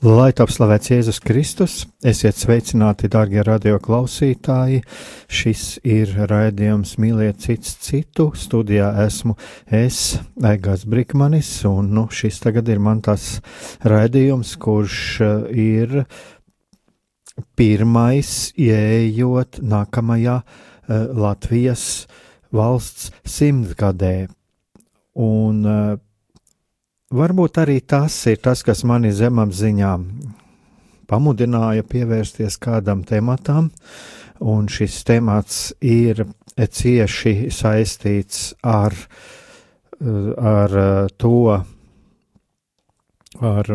Lai top slavēts Jēzus Kristus, esiet sveicināti, darbie radioklausītāji. Šis ir raidījums Mīliet cits citu. Studijā esmu es, Egas Brikmanis, un nu, šis tagad ir man tas raidījums, kurš eh, ir pirmais ieejot nākamajā uh, Latvijas valsts simtgadē. Un uh, Varbūt arī tas ir tas, kas mani zemapziņā pamudināja pievērsties kādam tematam, un šis temats ir cieši saistīts ar, ar to, ar,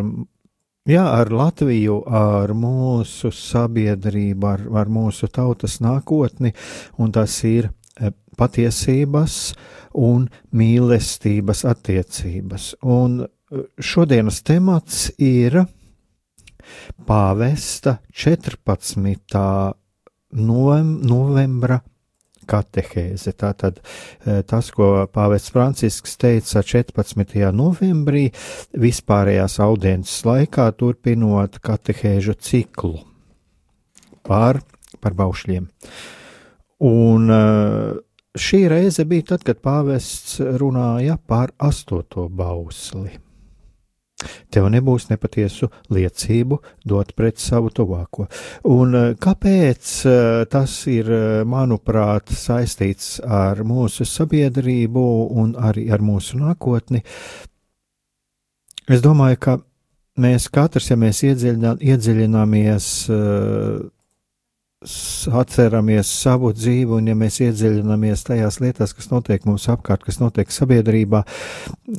jā, ar Latviju, ar mūsu sabiedrību, ar, ar mūsu tautas nākotni, un tas ir patiesības un mīlestības attiecības. Un uh, šodienas temats ir pāvesta 14. novembra katehēze. Tātad uh, tas, ko pāvests Francisks teica 14. novembrī, vispārējās audiences laikā, turpinot katehēžu ciklu par, par baušļiem. Un uh, Šī reize bija tad, kad pāvests runāja par astoto bausli. Tev nebūs nepatiesu liecību dot pret savu tuvāko. Un eh, kāpēc eh, tas ir, eh, manuprāt, saistīts ar mūsu sabiedrību un arī ar mūsu nākotni? Es domāju, ka mēs katrs, ja mēs iedziļinā, iedziļināmies atceramies savu dzīvi, un ja mēs iedziļināmies tajās lietās, kas notiek mums apkārt, kas notiek sabiedrībā,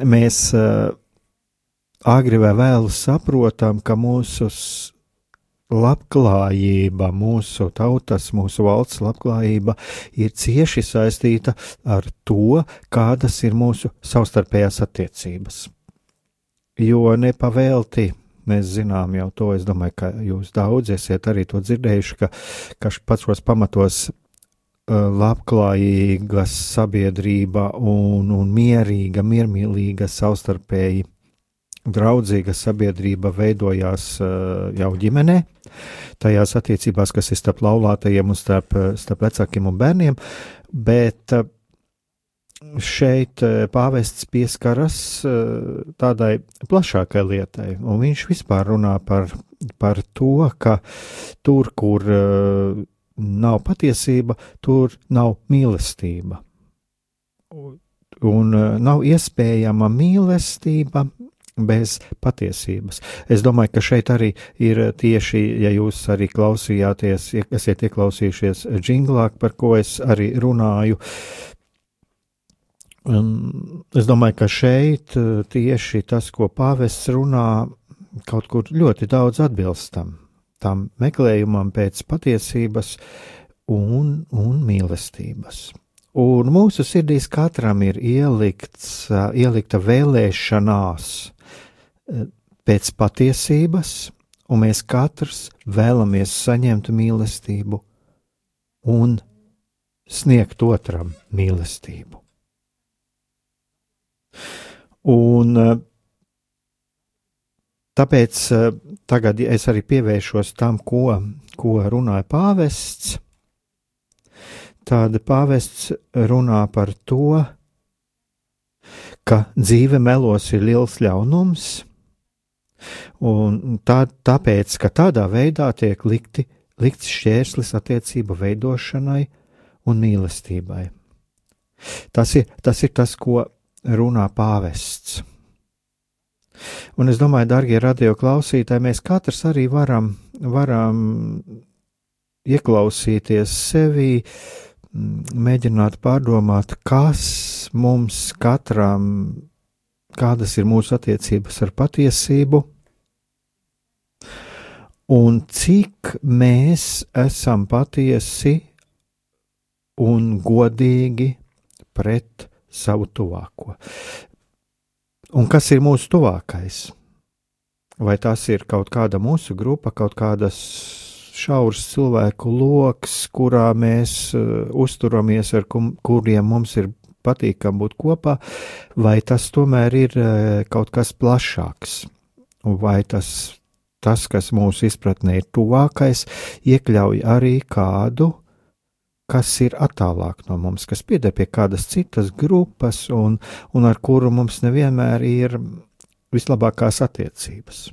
mēs uh, agri vai vēlu saprotam, ka mūsu labklājība, mūsu tautas, mūsu valsts labklājība ir cieši saistīta ar to, kādas ir mūsu savstarpējās attiecības. Jo nepavēlti Mēs zinām jau to, es domāju, ka jūs daudz esat arī to dzirdējuši, ka, ka pašos pamatos uh, labklājīga sabiedrība un, un mierīga, miermīlīga, savstarpēji draudzīga sabiedrība veidojās uh, jau ģimenē, tajās attiecībās, kas ir starp laulātajiem un starp, starp vecākiem un bērniem, bet uh, šeit eh, pāvests pieskaras eh, tādai plašākai lietai, un viņš vispār runā par, par to, ka tur, kur eh, nav patiesība, tur nav mīlestība. Un nav iespējama mīlestība bez patiesības. Es domāju, ka šeit arī ir tieši, ja jūs arī klausījāties, esat ieklausījušies džinglā, par ko es arī runāju, Un es domāju, ka šeit eh, tieši tas, ko pāvests runā, kaut kur ļoti daudz atbilstam tam meklējumam pēc patiesības un, un mīlestības. Un mūsu sirdīs katram ir ielikts, eh, ielikta vēlēšanās eh, pēc patiesības, un mēs katrs vēlamies saņemt mīlestību un sniegt otram mīlestību. Un eh, tāpēc eh, tagad es arī pievēršos tam, ko, ko runāja pāvests. Tāda pāvests runā par to, ka dzīve melos ir liels ļaunums, un tā, tāpēc, ka tādā veidā tiek likti likts šķērslis attiecību veidošanai un mīlestībai. Tas ir tas, ir tas ko runā pāvests. Un es domāju, darbie radio klausītāji, mēs katrs arī varam, varam ieklausīties sevī, mēģināt pārdomāt, kas mums katram, kādas ir mūsu attiecības ar patiesību, un cik mēs esam patiesi un godīgi pret savu tuvāko. Un kas ir mūsu tuvākais? Vai tas ir kaut kāda mūsu grupa, kaut kādas šaurs cilvēku lokus, kurā mēs uh, uzturamies, ar kum, kuriem mums ir patīkami būt kopā, vai tas tomēr ir uh, kaut kas plašāks, vai tas tas, kas mūsu izpratnē ir tuvākais, iekļauj arī kādu, kas ir attālāk no mums, kas pieder pie kādas citas grupas un, un ar kuru mums nevienmēr ir vislabākās attiecības.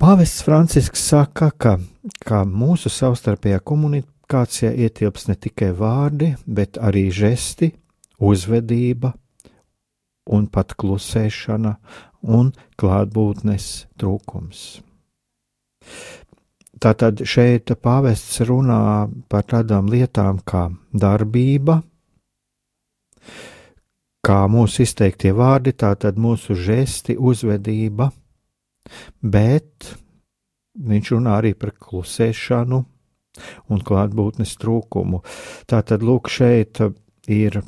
Pāvests Francisks saka, ka, ka mūsu savstarpējā komunikācijā ietilps ne tikai vārdi, bet arī žesti, uzvedība un pat klusēšana un klātbūtnes trūkums. Tātad šeit pāvests runā par tādām lietām kā darbība, kā mūsu izteiktie vārdi, tātad mūsu žesti, uzvedība, bet viņš runā arī par klusēšanu un klātbūtnes trūkumu. Tātad, lūk, šeit ir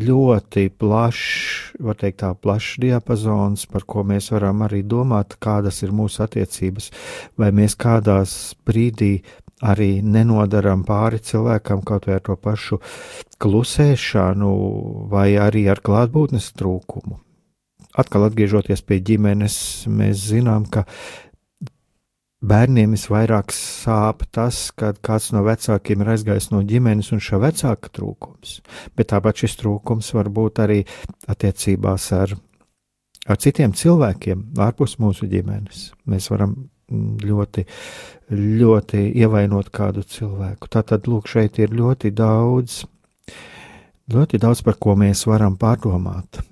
ļoti plašs, var teikt, tā plašs diapazons, par ko mēs varam arī domāt, kādas ir mūsu attiecības, vai mēs kādās brīdī arī nenodaram pāri cilvēkam kaut vai ar to pašu klusēšanu, vai arī ar klātbūtnes trūkumu. Atkal atgriežoties pie ģimenes, mēs zinām, ka Bērniem visvairāk sāp tas, kad kāds no vecākiem ir aizgājis no ģimenes un šā vecāka trūkums, bet tāpat šis trūkums var būt arī attiecībās ar, ar citiem cilvēkiem ārpus mūsu ģimenes. Mēs varam ļoti, ļoti ievainot kādu cilvēku. Tātad, lūk, šeit ir ļoti daudz, ļoti daudz, par ko mēs varam pārdomāt.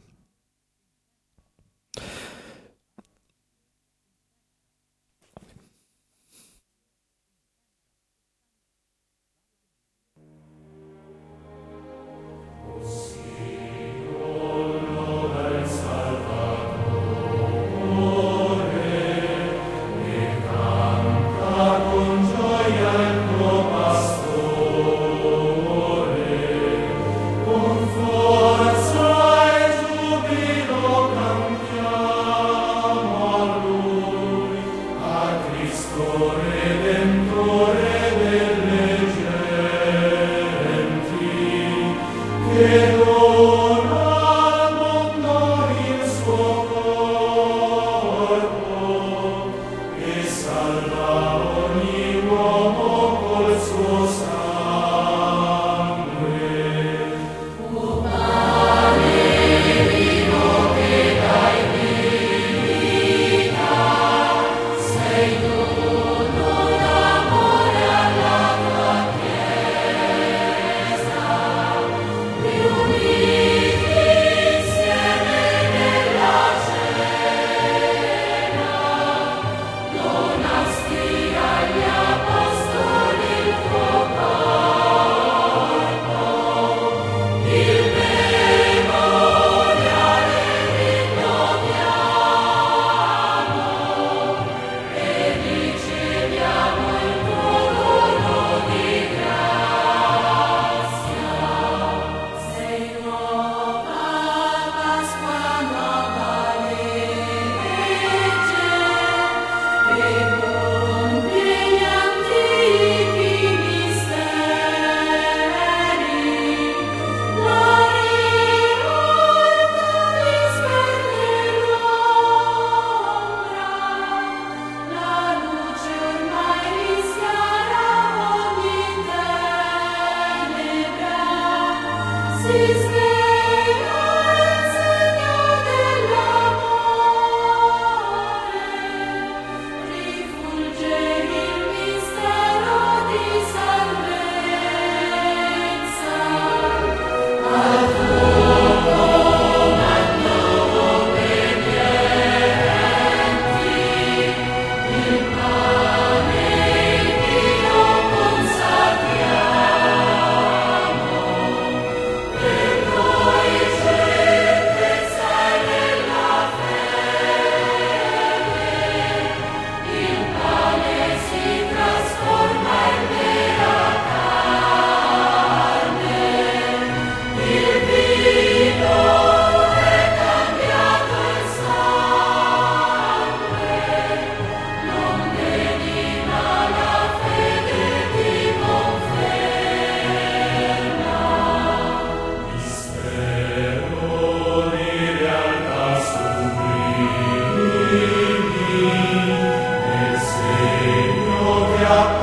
out.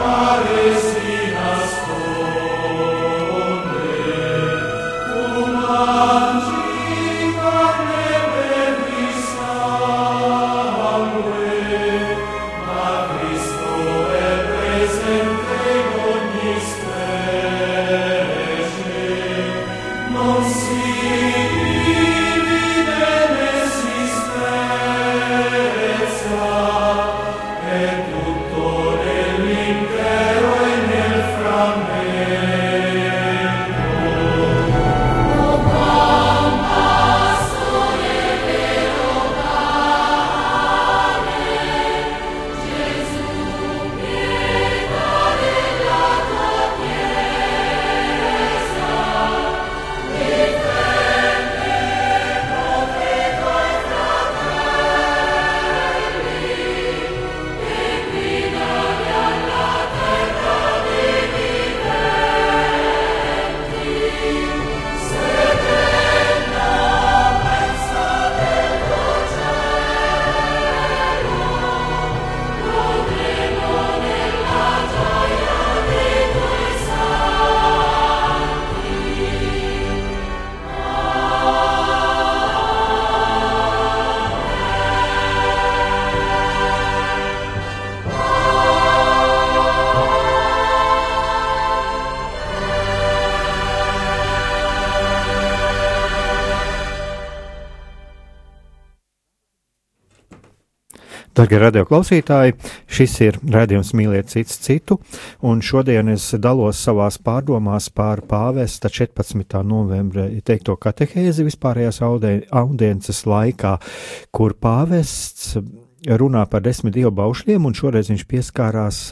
Darbie radioklausītāji, šis ir redzējums mīliet cits citu, un šodien es dalos savās pārdomās par pāvesta 14. novembra teikto katehēzi vispārējās audiences laikā, kur pāvests runā par desmit dievu baušļiem, un šoreiz viņš pieskārās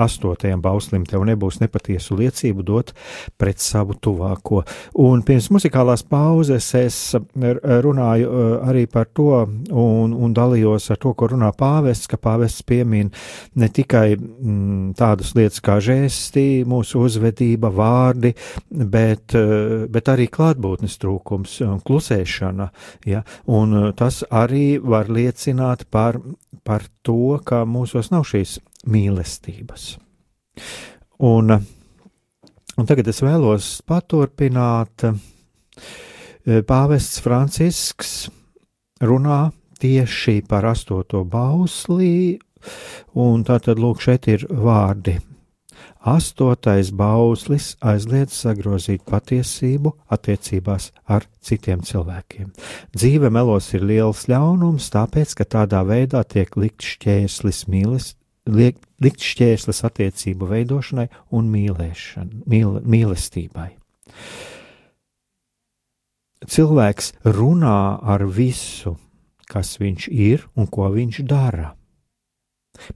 astotajam bauslim tev nebūs nepatiesu liecību dot pret savu tuvāko. Un pirms muzikālās pauzes es runāju uh, arī par to un, un dalījos ar to, ko runā pāvests, ka pāvests piemin ne tikai mm, tādas lietas kā žēsti, mūsu uzvedība, vārdi, bet, bet arī klātbūtnes trūkums un klusēšana. Ja? Un tas arī var liecināt par, par to, ka mūsos nav šīs mīlestības. Un, un tagad es vēlos paturpināt. Pāvests Francisks runā tieši par astoto bauslī, un tātad lūk, šeit ir vārdi. Astotais bauslis aizliedz sagrozīt patiesību attiecībās ar citiem cilvēkiem. Dzīve melos ir liels ļaunums, tāpēc, ka tādā veidā tiek likt šķērslis mīlestības liek, likt šķērslis attiecību veidošanai un mīl, mīlestībai. Cilvēks runā ar visu, kas viņš ir un ko viņš dara.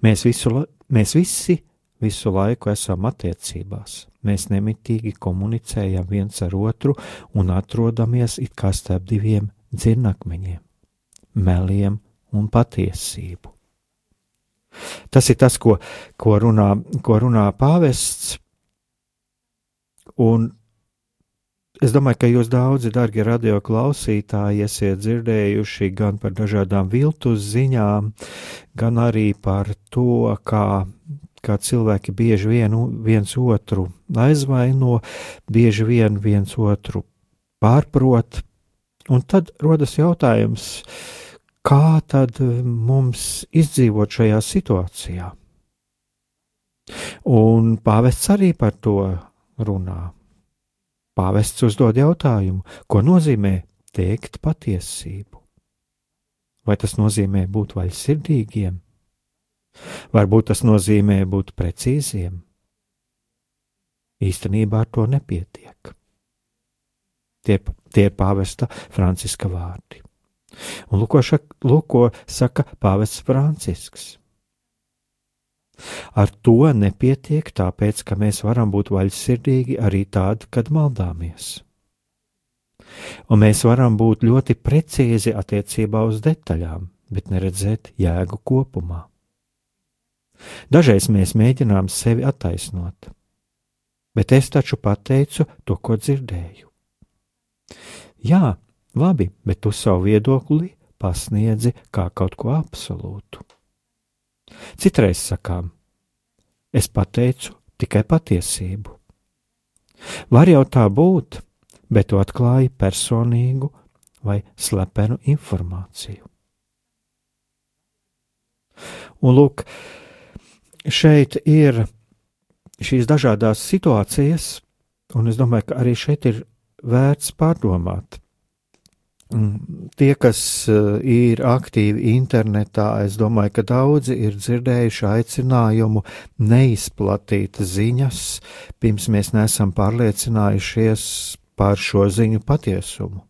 Mēs, visu, mēs visi visu laiku esam attiecībās. Mēs nemitīgi komunicējam viens ar otru un atrodamies it kā starp diviem dzirnakmeņiem, meliem un patiesību. Tas ir tas, ko, ko, runā, ko runā pāvests. Un es domāju, ka jūs daudzi, darbie radio klausītāji, esat dzirdējuši gan par dažādām viltus ziņām, gan arī par to, kā, kā cilvēki bieži vien viens otru aizvaino, bieži vien viens otru pārprot. Un tad rodas jautājums, uh, kā tad eh, mums izdzīvot šajā situācijā? Un pāvests arī par to runā. Pāvests uzdod jautājumu, ko nozīmē teikt patiesību? Vai tas nozīmē būt vaļsirdīgiem? Varbūt tas nozīmē būt precīziem? Īstenībā ar to nepietiek. Tie, tie ir pāvesta Franciska vārdi. Un lūk, ko saka Pāvests Francisks. Ar to nepietiek, tāpēc, ka mēs varam būt vaļsirdīgi arī tad, kad maldāmies. Un mēs varam būt ļoti precīzi attiecībā uz detaļām, bet neredzēt jēgu kopumā. Dažreiz mēs mēģinām sevi attaisnot, bet es taču pateicu to, ko dzirdēju. Jā, Labi, bet tu savu viedokli pasniedzi kā kaut ko absolūtu. Citreiz sakām, es pateicu tikai patiesību. Var jau tā būt, bet tu atklāji personīgu vai slepenu informāciju. Un lūk, šeit ir šīs dažādas situācijas, un es domāju, ka arī šeit ir vērts pārdomāt, Tie, kas eh, ir aktīvi internetā, es domāju, ka daudzi ir dzirdējuši aicinājumu neizplatīt ziņas, pirms mēs neesam pārliecinājušies par šo ziņu patiesumu.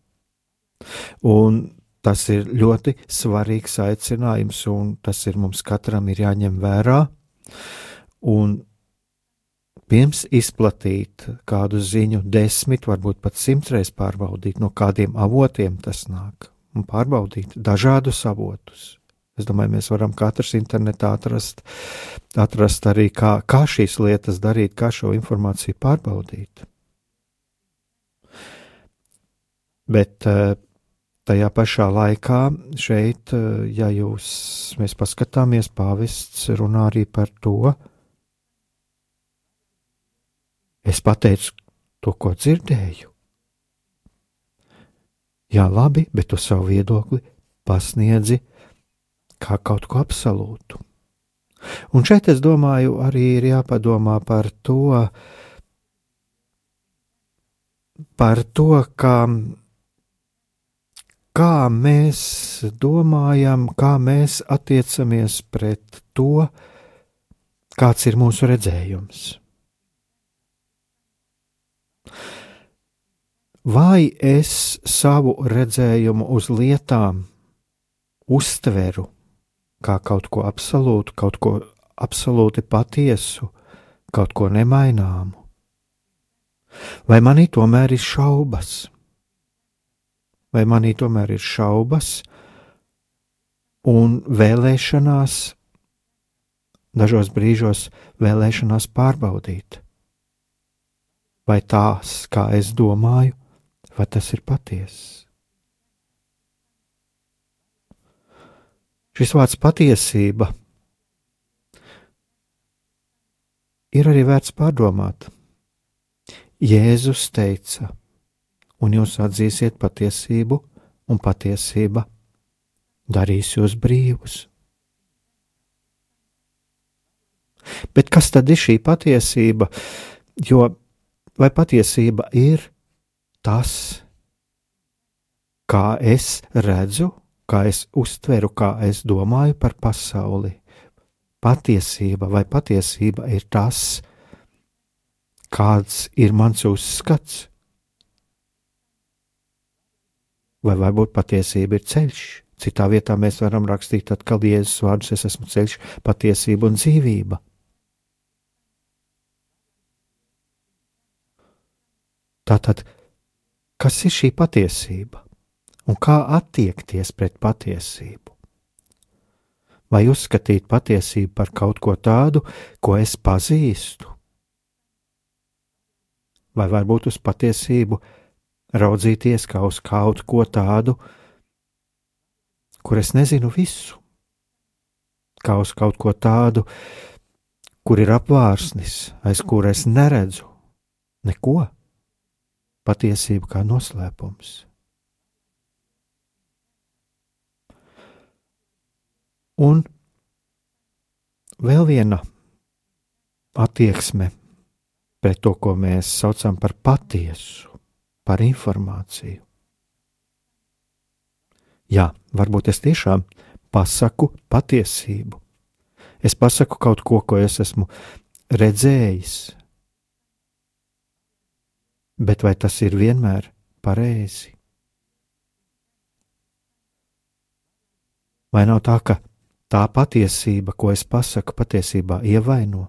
Un tas ir ļoti svarīgs aicinājums, un tas ir mums katram ir jāņem vērā. Un pirms izplatīt kādu ziņu, desmit, varbūt pat simtreiz pārbaudīt, no kādiem avotiem tas nāk, un pārbaudīt dažādus avotus. Es domāju, mēs varam katrs internetā atrast, atrast arī, kā, kā šīs lietas darīt, kā šo informāciju pārbaudīt. Bet eh, tajā pašā laikā šeit, eh, ja jūs, mēs paskatāmies, pāvests runā arī par to, Es pateicu to, ko dzirdēju. Jā, labi, bet tu savu viedokli pasniedzi kā kaut ko absolūtu. Un šeit es domāju, arī ir jāpadomā par to, par to, ka, kā mēs domājam, kā mēs attiecamies pret to, kāds ir mūsu redzējums. Vai es savu redzējumu uz lietām uztveru kā kaut ko absolūtu, kaut ko absolūti patiesu, kaut ko nemaināmu? Vai manī tomēr ir šaubas? vai manī tomēr ir šaubas un vēlēšanās, dažos brīžos vēlēšanās pārbaudīt, vai tās, kā es domāju, vai tas ir patiesa. Šis vārds patiesība ir arī vērts pārdomāt. Jēzus teica, un jūs atzīsiet patiesību, un patiesība darīs jūs brīvus. Bet kas tad ir šī patiesība? Jo vai patiesība ir tas, kā es redzu, kā es uztveru, kā es domāju par pasauli? Patiesība vai patiesība ir tas, kāds ir mans uzskats, vai varbūt patiesība ir ceļš. Citā vietā mēs varam rakstīt atkal Jēzus vārdus: Es esmu ceļš, patiesība un dzīvība. Tātad, kas ir šī patiesība un kā attiekties pret patiesību? Vai uzskatīt patiesību par kaut ko tādu, ko es pazīstu? Vai varbūt uz patiesību raudzīties kā uz kaut ko tādu, kur es nezinu visu, kā uz kaut ko tādu, kur ir apvārsnis, aiz kura es neredzu neko, patiesību kā noslēpums. Un vēl viena attieksme pret to, ko mēs saucam par patiesu par informāciju. Jā, varbūt es tiešām pasaku patiesību. Es pasaku kaut ko, ko es esmu redzējis. Bet vai tas ir vienmēr pareizi? Vai nav tā, ka tā patiesība, ko es pasaku, patiesībā ievaino,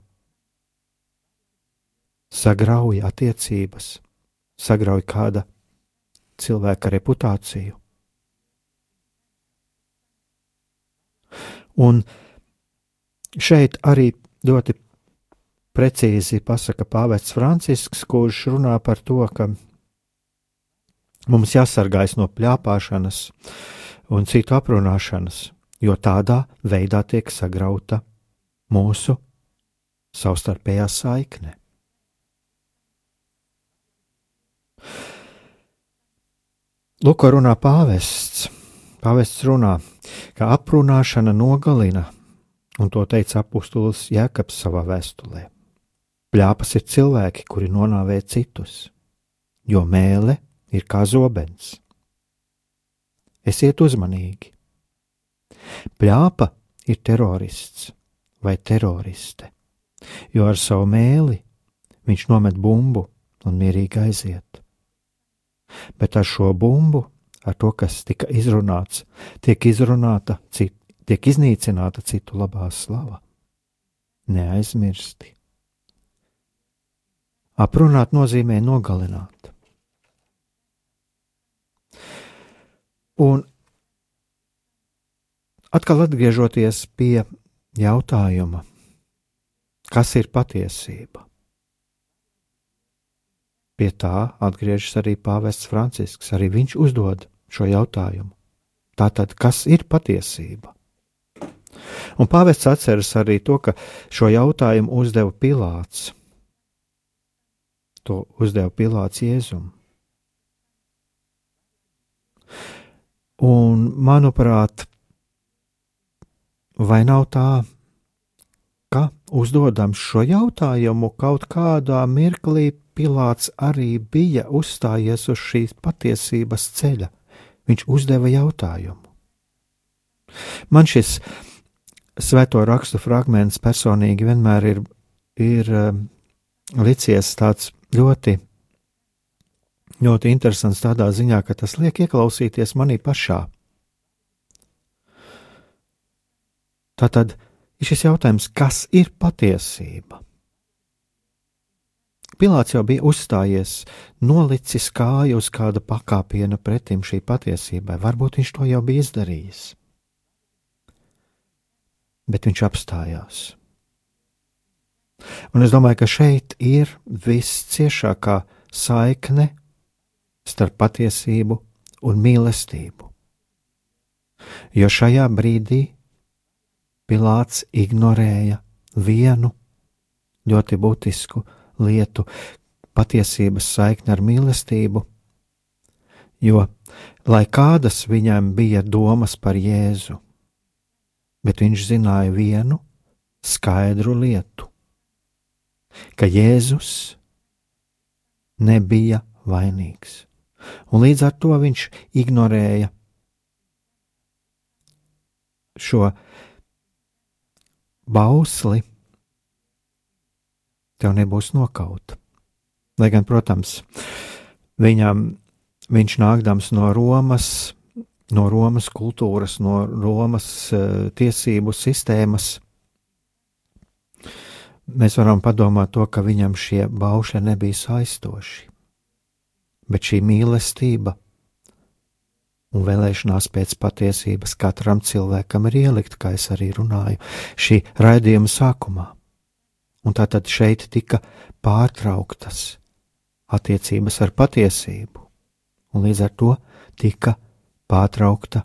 sagrauj attiecības? sagrauj kāda cilvēka reputāciju. Un šeit arī ļoti precīzi pasaka Pāvests Francisks, kurš runā par to, ka mums jāsargājas no pļāpāšanas un citu aprunāšanas, jo tādā veidā tiek sagrauta mūsu savstarpējā saikne. Lūk, runā pāvests. Pāvests runā, ka aprunāšana nogalina, un to teica apustulis Jēkabs savā vēstulē. Pļāpas ir cilvēki, kuri nonāvē citus, jo mēlē ir kā zobens. Esiet uzmanīgi! Pļāpa ir terorists vai teroriste, jo ar savu mēli viņš nomet bumbu un mierīgi aiziet bet ar šo bumbu, ar to, kas tika izrunāts, tiek izrunāta, cit, tiek iznīcināta citu labā slava. Neaizmirsti. Aprunāt nozīmē nogalināt. Un atkal atgriežoties pie jautājuma, kas ir patiesība? Pie tā atgriežas arī Pāvests Francisks. Arī viņš uzdod šo jautājumu. Tātad, kas ir patiesība? Un Pāvests atceras arī to, ka šo jautājumu uzdeva Pilārs. To uzdeva Pilārs Jēzum. Un, manuprāt, vai nav tā, ka uzdodam šo jautājumu kaut kādā mirklī Pilārs arī bija uzstājies uz šīs patiesības ceļa. Viņš uzdeva jautājumu. Man šis svēto rakstu fragments personīgi vienmēr ir, ir um, licies tāds ļoti, ļoti interesants tādā ziņā, ka tas liek ieklausīties manī pašā. Tātad ir šis jautājums, kas ir patiesība? Pilārs jau bija uzstājies, nolicis kāju uz kāda pakāpiena pretim šī patiesībai. Varbūt viņš to jau bija izdarījis. Bet viņš apstājās. Un es domāju, ka šeit ir visciešākā saikne starp patiesību un mīlestību. Jo šajā brīdī Pilārs ignorēja vienu ļoti būtisku lietu, patiesības saikni ar mīlestību, jo, lai kādas viņam bija domas par Jēzu, bet viņš zināja vienu skaidru lietu, ka Jēzus nebija vainīgs, un līdz ar to viņš ignorēja šo bausli tev nebūs nokauta. Lai gan, protams, viņam, viņš nākdams no Romas, no Romas kultūras, no Romas uh, tiesību sistēmas, mēs varam padomāt to, ka viņam šie baušļi nebija saistoši. Bet šī mīlestība un vēlēšanās pēc patiesības katram cilvēkam ir ielikt, kā es arī runāju šī raidījuma sākumā un tātad šeit tika pārtrauktas attiecības ar patiesību, un līdz ar to tika pārtraukta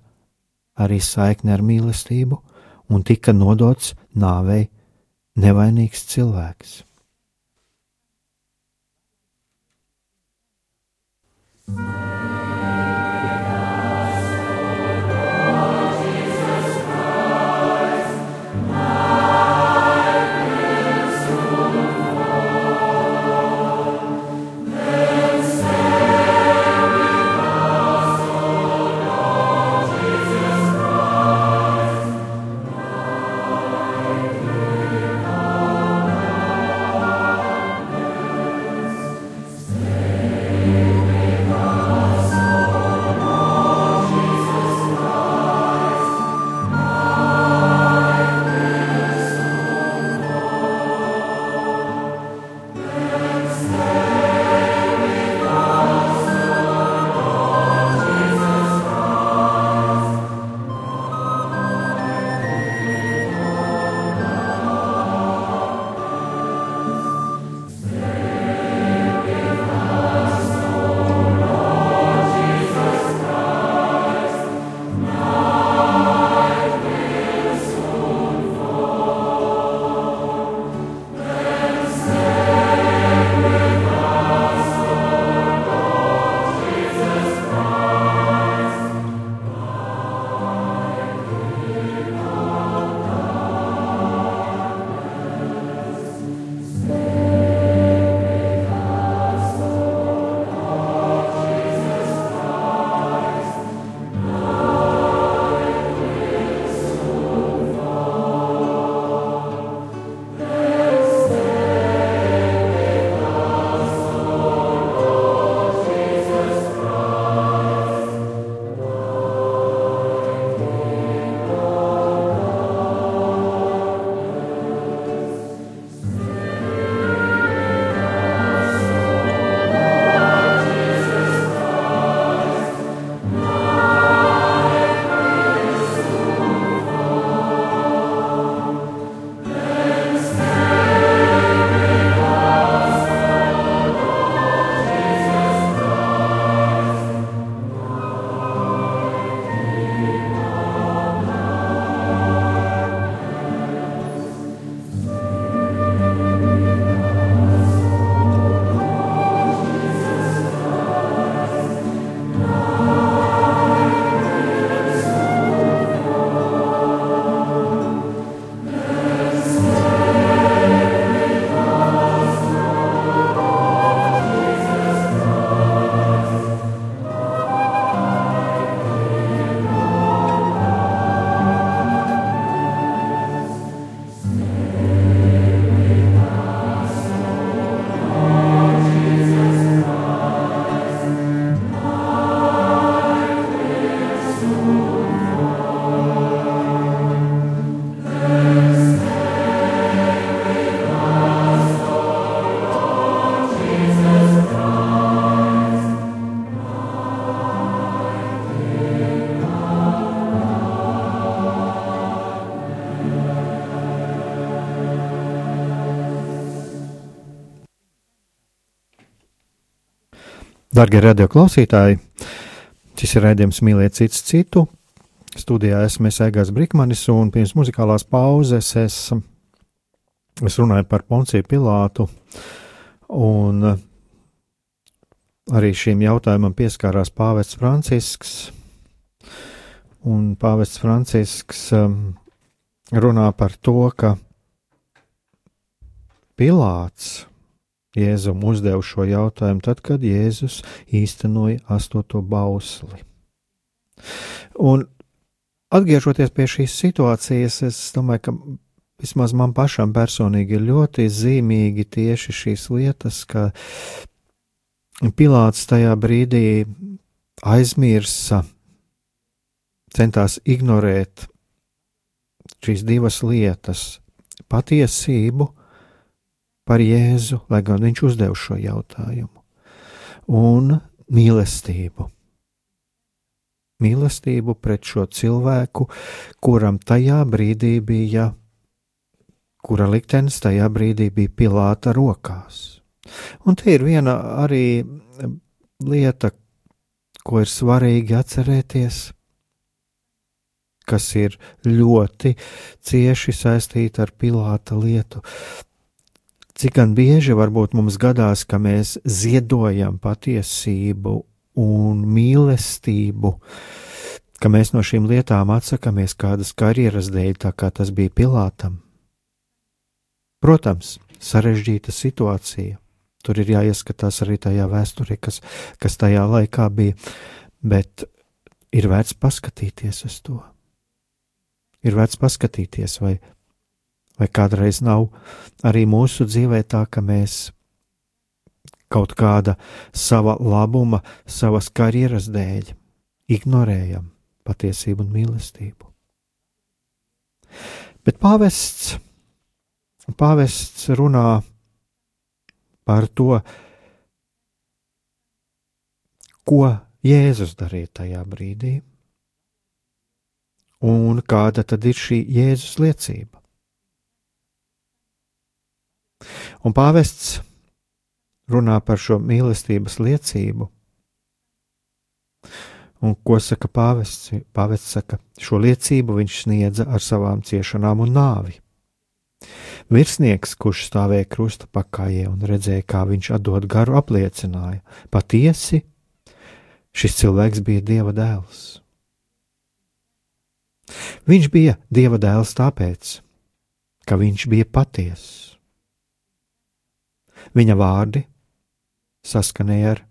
arī saikne ar mīlestību, un tika nodots nāvei nevainīgs cilvēks. Darbie radioklausītāji, šis ir raidījums Mīlēt cits citu. Studijā esmu Egāns Brīsmanis, un pirms muzikālās pauzes es, es runāju par Ponciju Pilātu. Un arī šīm jautājumam pieskārās Pāvests Francisks. Un Pāvests Francisks um, runā par to, ka Pilāts Jēzum uzdevu šo jautājumu tad, kad Jēzus īstenoja astoto bausli. Un atgriežoties pie šīs situācijas, es domāju, ka vismaz man pašam personīgi ir ļoti zīmīgi tieši šīs lietas, ka Pilārs tajā brīdī aizmirsa, centās ignorēt šīs divas lietas - patiesību par Jēzu, lai gan viņš uzdev šo jautājumu, un mīlestību. Mīlestību pret šo cilvēku, kuram tajā brīdī bija, kura liktenis tajā brīdī bija Pilāta rokās. Un te ir viena arī lieta, ko ir svarīgi atcerēties, kas ir ļoti cieši saistīta ar Pilāta lietu. Cik gan bieži varbūt mums gadās, ka mēs ziedojam patiesību un mīlestību, ka mēs no šīm lietām atsakāmies kādas karjeras dēļ, tā kā tas bija Pilātam. Protams, sarežģīta situācija. Tur ir jāieskatās arī tajā vēsturē, kas, kas tajā laikā bija, bet ir vērts paskatīties uz to. Ir vērts paskatīties, vai Vai kādreiz nav arī mūsu dzīvē tā, ka mēs kaut kāda sava labuma, savas karjeras dēļ ignorējam patiesību un mīlestību? Bet pāvests, pāvests runā par to, ko Jēzus darīja tajā brīdī, un kāda tad ir šī Jēzus liecība. Un pāvests runā par šo mīlestības liecību. Un ko saka pāvests? Pāvests saka, šo liecību viņš sniedza ar savām ciešanām un nāvi. Virsnieks, kurš stāvēja krusta pakājē un redzēja, kā viņš atdod garu, apliecināja, patiesi šis cilvēks bija Dieva dēls. Viņš bija Dieva dēls tāpēc, ka viņš bija patiess. Viņa vārdi saskanēja ar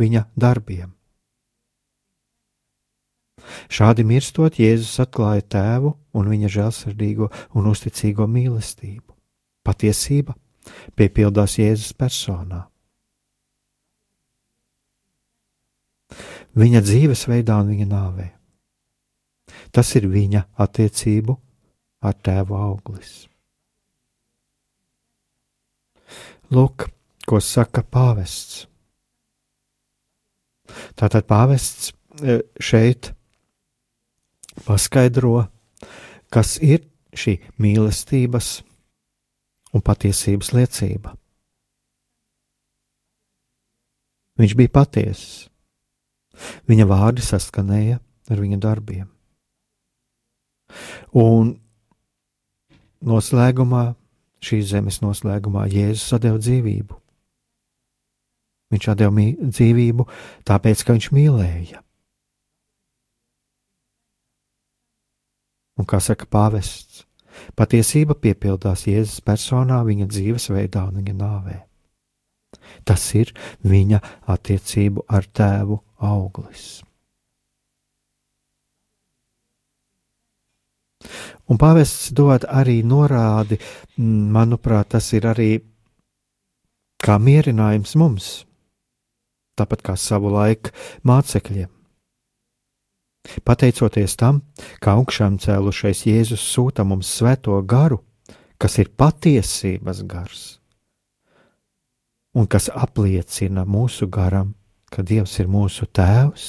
viņa darbiem. Šādi mirstot, Jēzus atklāja tēvu un viņa žēlsirdīgo un uzticīgo mīlestību. Patiesība piepildās Jēzus personā. Viņa dzīvesveidā un viņa nāvē. Tas ir viņa attiecību ar tēvu auglis. Lūk, ko saka pāvests. Tātad pāvests e, šeit paskaidro, kas ir šī mīlestības un patiesības liecība. Viņš bija patiess. Viņa vārdi saskanēja ar viņa darbiem. Un noslēgumā šīs zemes noslēgumā Jēzus deva dzīvību. Viņš deva dzīvību tāpēc, ka viņš mīlēja. Un kā saka pāvests, patiesība piepildās Jēzus personā, viņa dzīvesveidā un viņa nāvē. Tas ir viņa attiecību ar tēvu auglis. Un pāvests dod arī norādi, manuprāt, tas ir arī kā mierinājums mums, tāpat kā savu laiku mācekļiem. Pateicoties tam, ka augšām cēlušais Jēzus sūta mums svēto garu, kas ir patiesības gars, un kas apliecina mūsu garam, ka Dievs ir mūsu tēvs,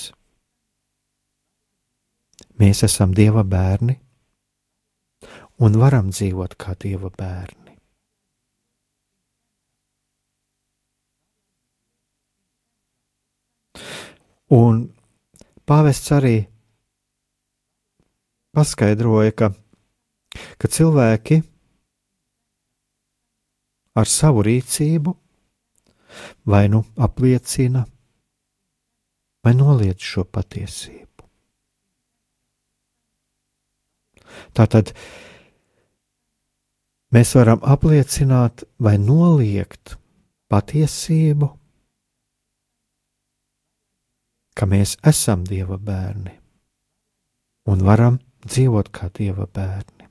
mēs esam Dieva bērni un varam dzīvot kā Dieva bērni. Un pāvests arī paskaidroja, ka, ka cilvēki ar savu rīcību vai nu apliecina, vai noliedz šo patiesību. Tātad mēs varam apliecināt vai noliegt patiesību, ka mēs esam Dieva bērni un varam dzīvot kā Dieva bērni.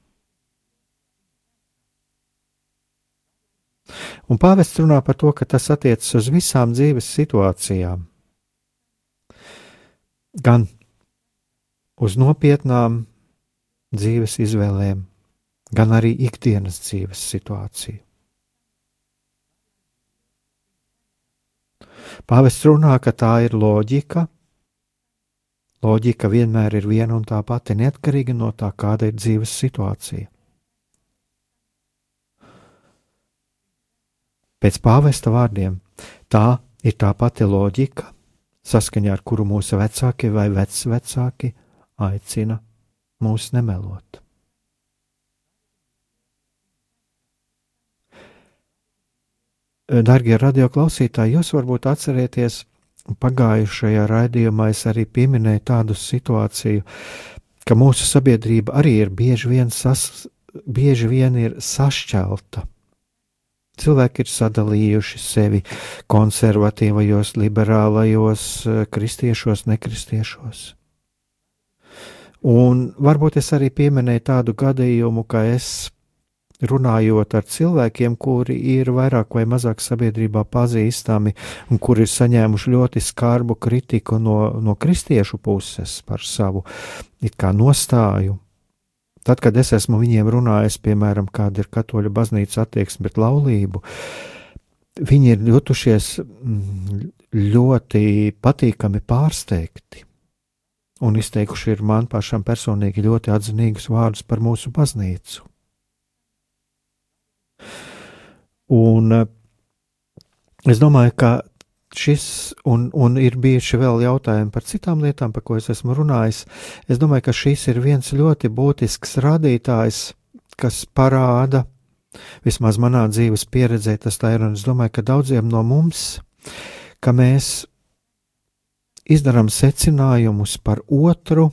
Un pāvests runā par to, ka tas attiecas uz visām dzīves situācijām, gan uz nopietnām dzīves izvēlēm, gan arī ikdienas dzīves situāciju. Pāvests runā, ka tā ir loģika. Loģika vienmēr ir viena un tā pati, neatkarīgi no tā, kāda ir dzīves situācija. Pēc pāvesta vārdiem, tā ir tā pati loģika, saskaņā ar kuru mūsu vecāki vai vecvecāki aicina mūs nemelot. Darbie radioklausītāji, jūs varbūt atcerieties, pagājušajā raidījumā es arī pieminēju tādu situāciju, ka mūsu sabiedrība arī ir bieži vien, sas, bieži vien ir sašķelta. Cilvēki ir sadalījuši sevi konservatīvajos, liberālajos, kristiešos, nekristiešos. Un varbūt es arī pieminēju tādu gadījumu, ka es runājot ar cilvēkiem, kuri ir vairāk vai mazāk sabiedrībā pazīstami un kuri ir saņēmuši ļoti skarbu kritiku no, no kristiešu puses par savu nostāju. Tad, kad es esmu viņiem runājis, piemēram, kāda ir katoļu baznīcas attieksme pret laulību, viņi ir jutušies mm, ļoti patīkami pārsteigti un izteikuši man pašam personīgi ļoti atzinīgus vārdus par mūsu baznīcu. Un eh, es domāju, ka šis, un, un ir bijuši vēl jautājumi par citām lietām, par ko es esmu runājis. Es domāju, ka šis ir viens ļoti būtisks rādītājs, kas parāda, vismaz manā dzīves pieredzē, tas tā ir, un es domāju, ka daudziem no mums, ka mēs izdarām secinājumus par otru,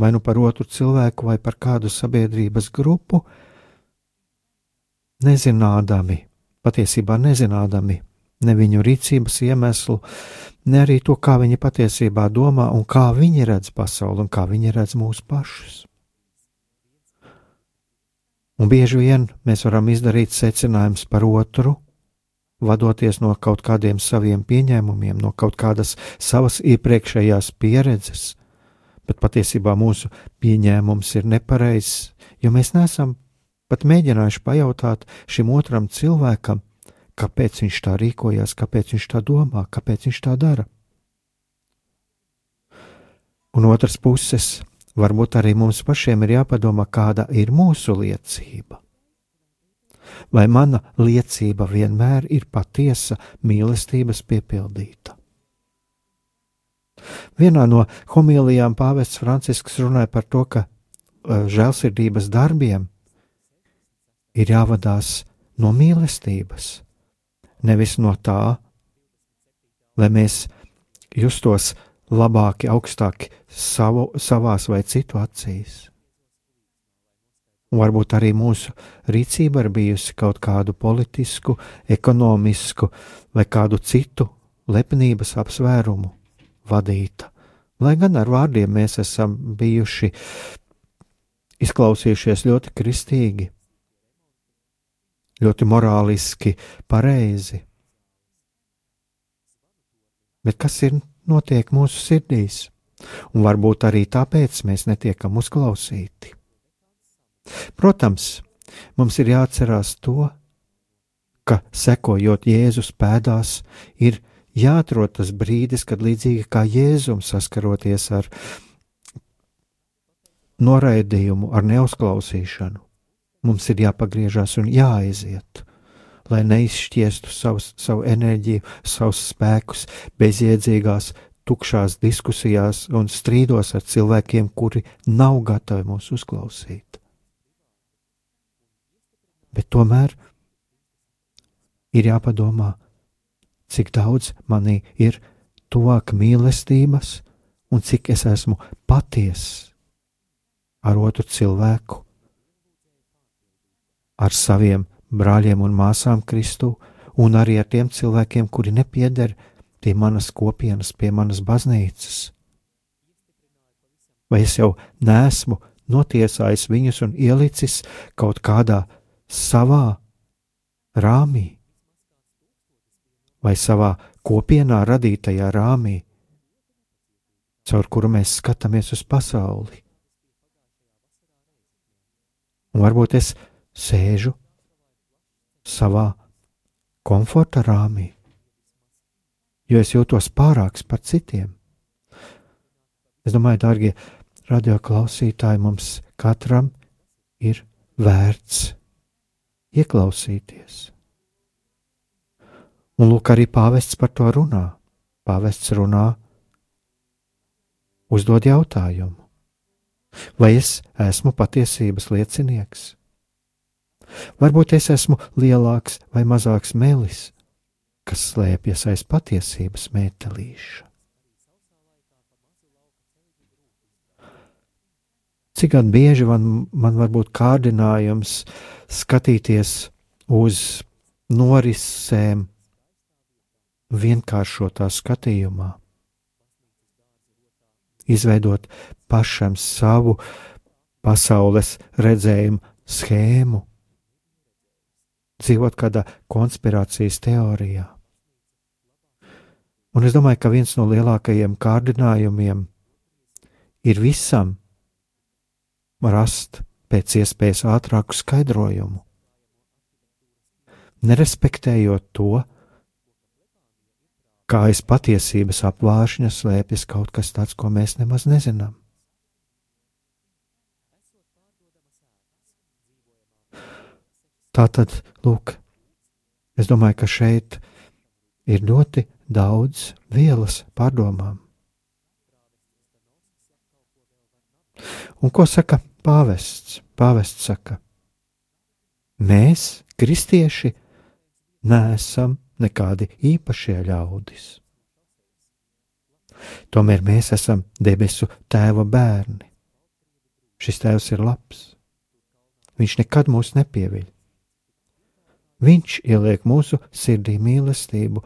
vai nu par otru cilvēku, vai par kādu sabiedrības grupu, nezinādami, patiesībā nezinādami ne viņu rīcības iemeslu, ne arī to, kā viņi patiesībā domā un kā viņi redz pasauli un kā viņi redz mūs pašus. Un bieži vien mēs varam izdarīt secinājumus par otru, vadoties no kaut kādiem saviem pieņēmumiem, no kaut kādas savas iepriekšējās pieredzes, bet patiesībā mūsu pieņēmums ir nepareizs, jo mēs neesam pat mēģinājuši pajautāt šim otram cilvēkam, kāpēc viņš tā rīkojas, kāpēc viņš tā domā, kāpēc viņš tā dara. Un otrs puses, varbūt arī mums pašiem ir jāpadomā, kāda ir mūsu liecība vai mana liecība vienmēr ir patiesa mīlestības piepildīta. Vienā no homilijām pāvests Francisks runāja par to, ka uh, žēlsirdības darbiem ir jāvadās no mīlestības, nevis no tā, lai mēs justos labāki, augstāki savu, savās vai citu acīs. Un varbūt arī mūsu rīcība ir bijusi kaut kādu politisku, ekonomisku vai kādu citu lepnības apsvērumu vadīta. Lai gan ar vārdiem mēs esam bijuši izklausījušies ļoti kristīgi, ļoti morāliski, pareizi. Bet kas ir notiek mūsu sirdīs? Un varbūt arī tāpēc mēs netiekam uzklausīti. Protams, mums ir jāatcerās to, ka sekojot Jēzus pēdās, ir jāatrod tas brīdis, kad līdzīgi kā Jēzum saskaroties ar noraidījumu, ar neuzklausīšanu, mums ir jāpagriežas un jāaiziet, lai neizšķiestu savus, savu enerģiju, savus spēkus bezjēdzīgās, tukšās diskusijās un strīdos ar cilvēkiem, kuri nav gatavi mūs uzklausīt. Bet tomēr ir jāpadomā, cik daudz manī ir tuvāk mīlestības un cik es esmu patiess ar otru cilvēku, ar saviem brāļiem un māsām Kristu, un arī ar tiem cilvēkiem, kuri nepieder pie manas kopienas, pie manas baznīcas. Vai es jau nesmu notiesājis viņus un ielicis kaut kādā savā rāmī, vai savā kopienā radītajā rāmī, caur kuru mēs skatāmies uz pasauli. Un varbūt es sēžu savā komforta rāmī, jo es jūtos pārāks par citiem. Es domāju, dārgie radioklausītāji, mums katram ir vērts ieklausīties. Un lūk, arī pāvests par to runā. Pāvests runā, uzdod jautājumu, vai es esmu patiesības liecinieks? Varbūt es esmu lielāks vai mazāks melis, kas slēpjas aiz patiesības metālīša. Cik gan bieži man, man var būt kārdinājums skatīties uz norisēm vienkāršotā skatījumā, izveidot pašam savu pasaules redzējumu schēmu, dzīvot kādā konspirācijas teorijā. Un es domāju, ka viens no lielākajiem kārdinājumiem ir visam rast pēc iespējas ātrāku skaidrojumu, nerespektējot to, kā aiz patiesības apvāršņa slēpjas kaut kas tāds, ko mēs nemaz nezinām. Tā tad, lūk, es domāju, ka šeit ir ļoti daudz vielas pārdomām. Un ko saka pāvests? Pāvests saka, mēs, kristieši, neesam nekādi īpašie ļaudis. Tomēr mēs esam debesu tēva bērni. Šis tēvs ir labs. Viņš nekad mūs nepieviļ. Viņš ieliek mūsu sirdī mīlestību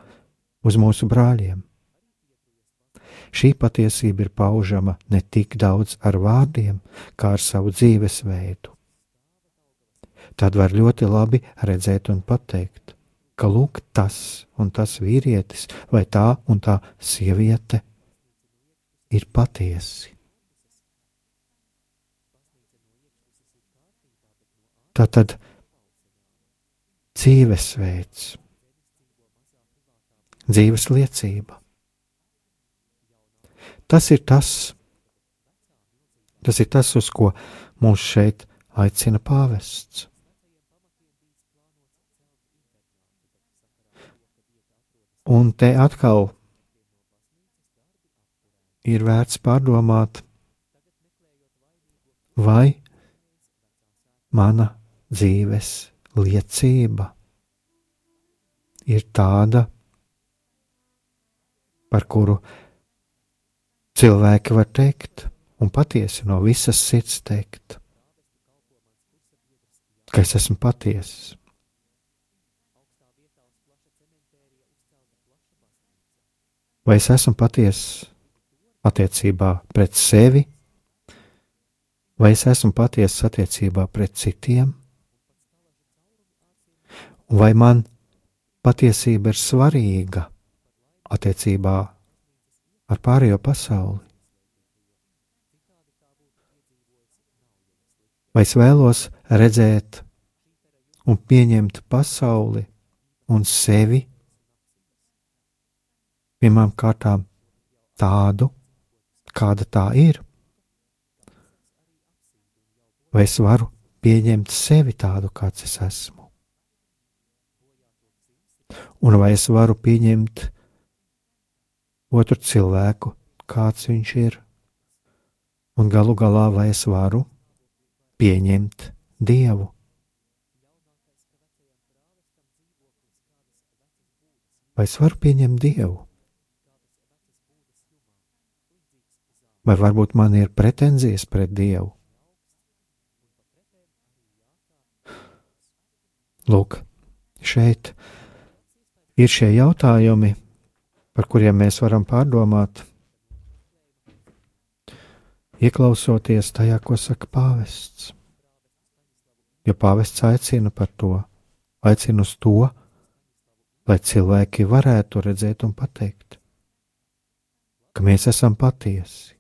uz mūsu brāļiem. Šī patiesība ir paužama ne tik daudz ar vārdiem, kā ar savu dzīvesveidu. Tad var ļoti labi redzēt un pateikt, ka lūk, tas un tas vīrietis vai tā un tā sieviete ir patiesi. Tā tad dzīvesveids, dzīves liecība. Tas ir tas, tas ir tas, uz ko mūs šeit aicina pāvests. Un te atkal ir vērts pārdomāt, vai mana dzīves liecība ir tāda, par kuru cilvēki var teikt, un patiesi no visas sirds teikt, ka es esmu patiess. Vai es esmu patiess attiecībā pret sevi, vai es esmu patiess attiecībā pret citiem? Vai man patiesība ir svarīga attiecībā ar pārējo pasauli? Vai es vēlos redzēt un pieņemt pasauli un sevi pirmām kārtām tādu, kāda tā ir? Vai es varu pieņemt sevi tādu, kāds es esmu? Un vai es varu pieņemt otru cilvēku, kāds viņš ir, un galu galā vai es varu pieņemt Dievu. Vai es varu pieņemt Dievu? Vai varbūt man ir pretenzijas pret Dievu? Lūk, šeit ir ir šie jautājumi, par kuriem mēs varam pārdomāt, ieklausoties tajā, ko saka pāvests. Jo pāvests aicina par to, aicina uz to, lai cilvēki varētu redzēt un pateikt, ka mēs esam patiesi.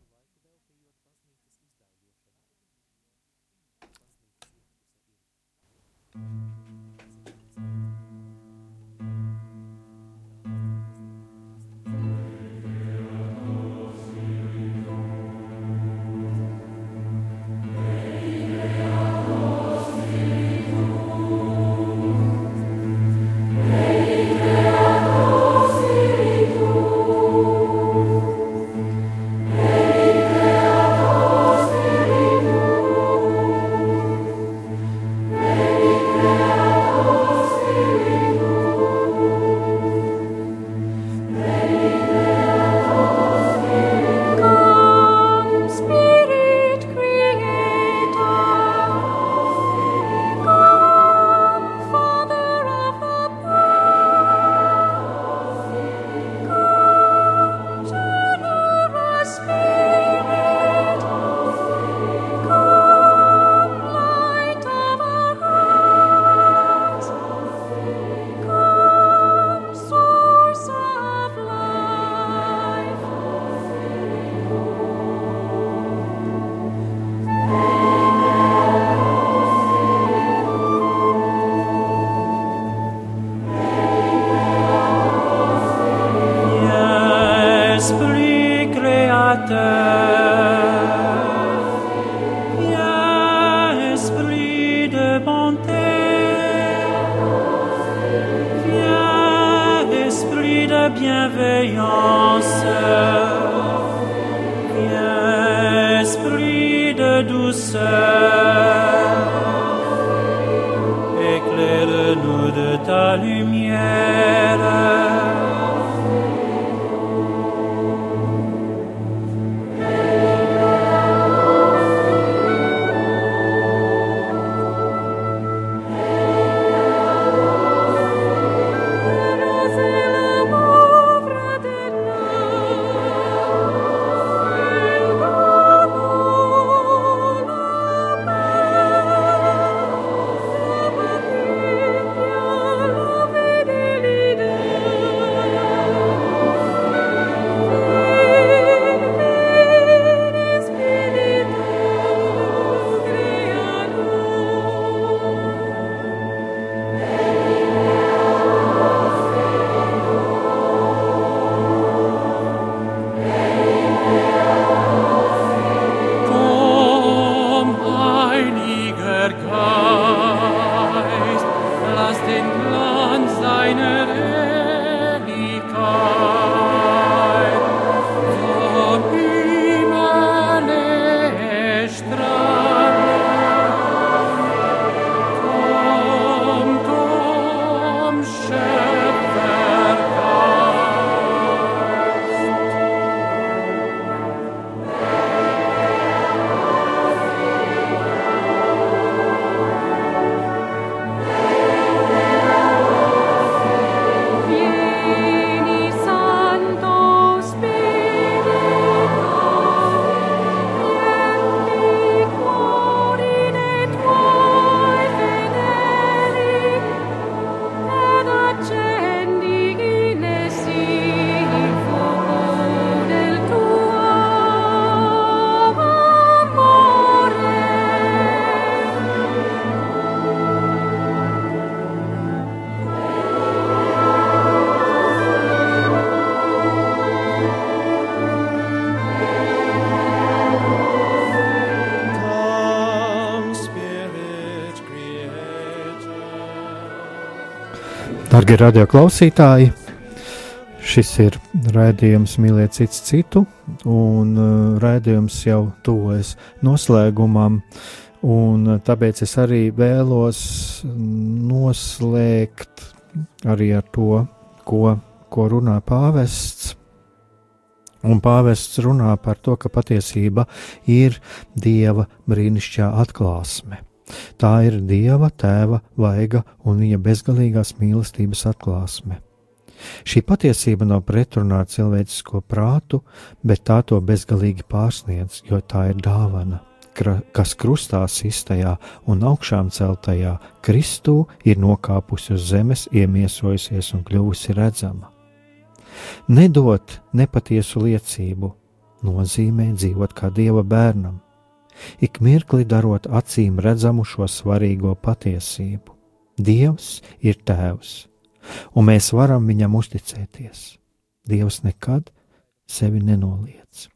bienveillant. Darbie radioklausītāji, šis ir raidījums Mīliet cits citu, un uh, raidījums jau tuvojas noslēgumam. Un uh, tāpēc es arī vēlos noslēgt arī ar to, ko, ko runā pāvests. Un pāvests runā par to, ka patiesība ir dieva brīnišķīgā atklāsme. Tā ir dieva tēva vaiga un viņa bezgalīgās mīlestības atklāsme. Šī patiesība nav pretrunā ar cilvēcisko prātu, bet tā to bezgalīgi pārsniedz, jo tā ir dāvana, kas krustā sistajā un augšām celtajā Kristū ir nokāpusi uz zemes, iemiesojusies un kļuvusi redzama. Nedot nepatiesu liecību nozīmē dzīvot kā dieva bērnam, ik mirkli darot acīm redzamu šo svarīgo patiesību. Dievs ir Tēvs, un mēs varam viņam uzticēties. Dievs nekad sevi nenoliedz.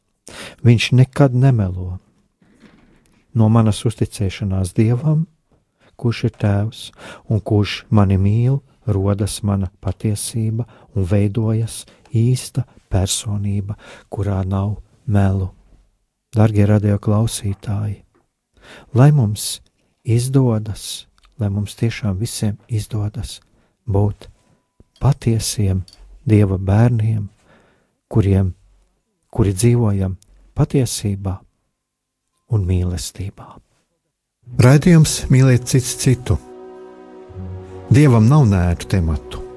Viņš nekad nemelo. No manas uzticēšanās Dievam, kurš ir Tēvs un kurš mani mīl, rodas mana patiesība un veidojas īsta personība, kurā nav melu. Darbie radio klausītāji, lai mums izdodas, lai mums tiešām visiem izdodas būt patiesiem Dieva bērniem, kuriem, kuri dzīvojam patiesībā un mīlestībā. Raidījums mīlēt cits citu Dievam nav nētu tematu.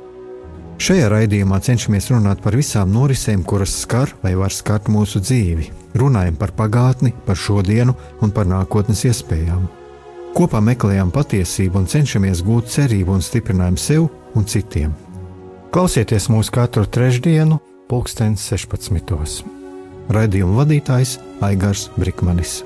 Šajā raidījumā cenšamies runāt par visām norisēm, kuras skar vai var skart mūsu dzīvi. Runājam par pagātni, par šodienu un par nākotnes iespējām. Kopā meklējam patiesību un cenšamies gūt cerību un stiprinājumu sev un citiem. Klausieties mūsu katru trešdienu, pulksten 16. Raidījuma vadītājs Aigars Brikmanis.